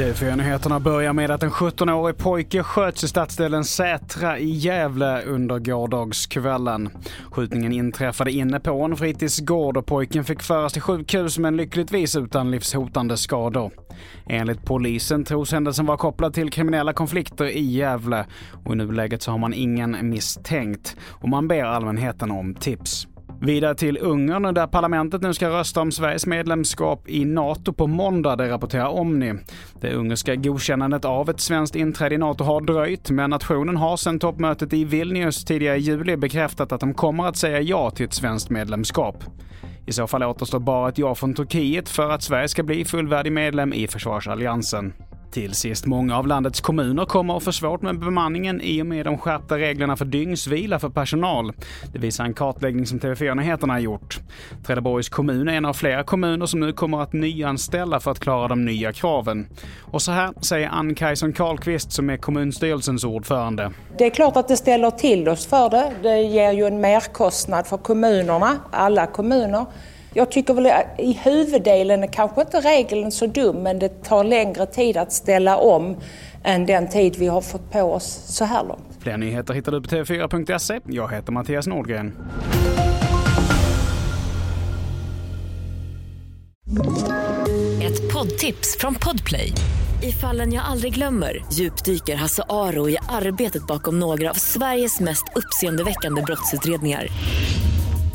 TV4-nyheterna börjar med att en 17-årig pojke sköts i stadsdelen Sätra i Gävle under gårdagskvällen. Skjutningen inträffade inne på en fritidsgård och pojken fick föras till sjukhus men lyckligtvis utan livshotande skador. Enligt polisen tros händelsen vara kopplad till kriminella konflikter i Gävle och i nuläget så har man ingen misstänkt och man ber allmänheten om tips. Vidare till Ungern där parlamentet nu ska rösta om Sveriges medlemskap i NATO på måndag, det rapporterar Omni. Det ungerska godkännandet av ett svenskt inträde i NATO har dröjt, men nationen har sedan toppmötet i Vilnius tidigare i juli bekräftat att de kommer att säga ja till ett svenskt medlemskap. I så fall återstår bara ett ja från Turkiet för att Sverige ska bli fullvärdig medlem i försvarsalliansen. Till sist, många av landets kommuner kommer att få svårt med bemanningen i och med de skärpta reglerna för dygnsvila för personal. Det visar en kartläggning som TV4 Nyheterna har gjort. Trelleborgs kommun är en av flera kommuner som nu kommer att nyanställa för att klara de nya kraven. Och så här säger Ann Kajson Karlqvist som är kommunstyrelsens ordförande. Det är klart att det ställer till oss för det. Det ger ju en merkostnad för kommunerna, alla kommuner. Jag tycker väl i huvuddelen är kanske inte regeln så dum men det tar längre tid att ställa om än den tid vi har fått på oss så här långt. Fler nyheter hittar du på tv4.se. Jag heter Mattias Nordgren. Ett poddtips från Podplay. I fallen jag aldrig glömmer djupdyker Hasse Aro i arbetet bakom några av Sveriges mest uppseendeväckande brottsutredningar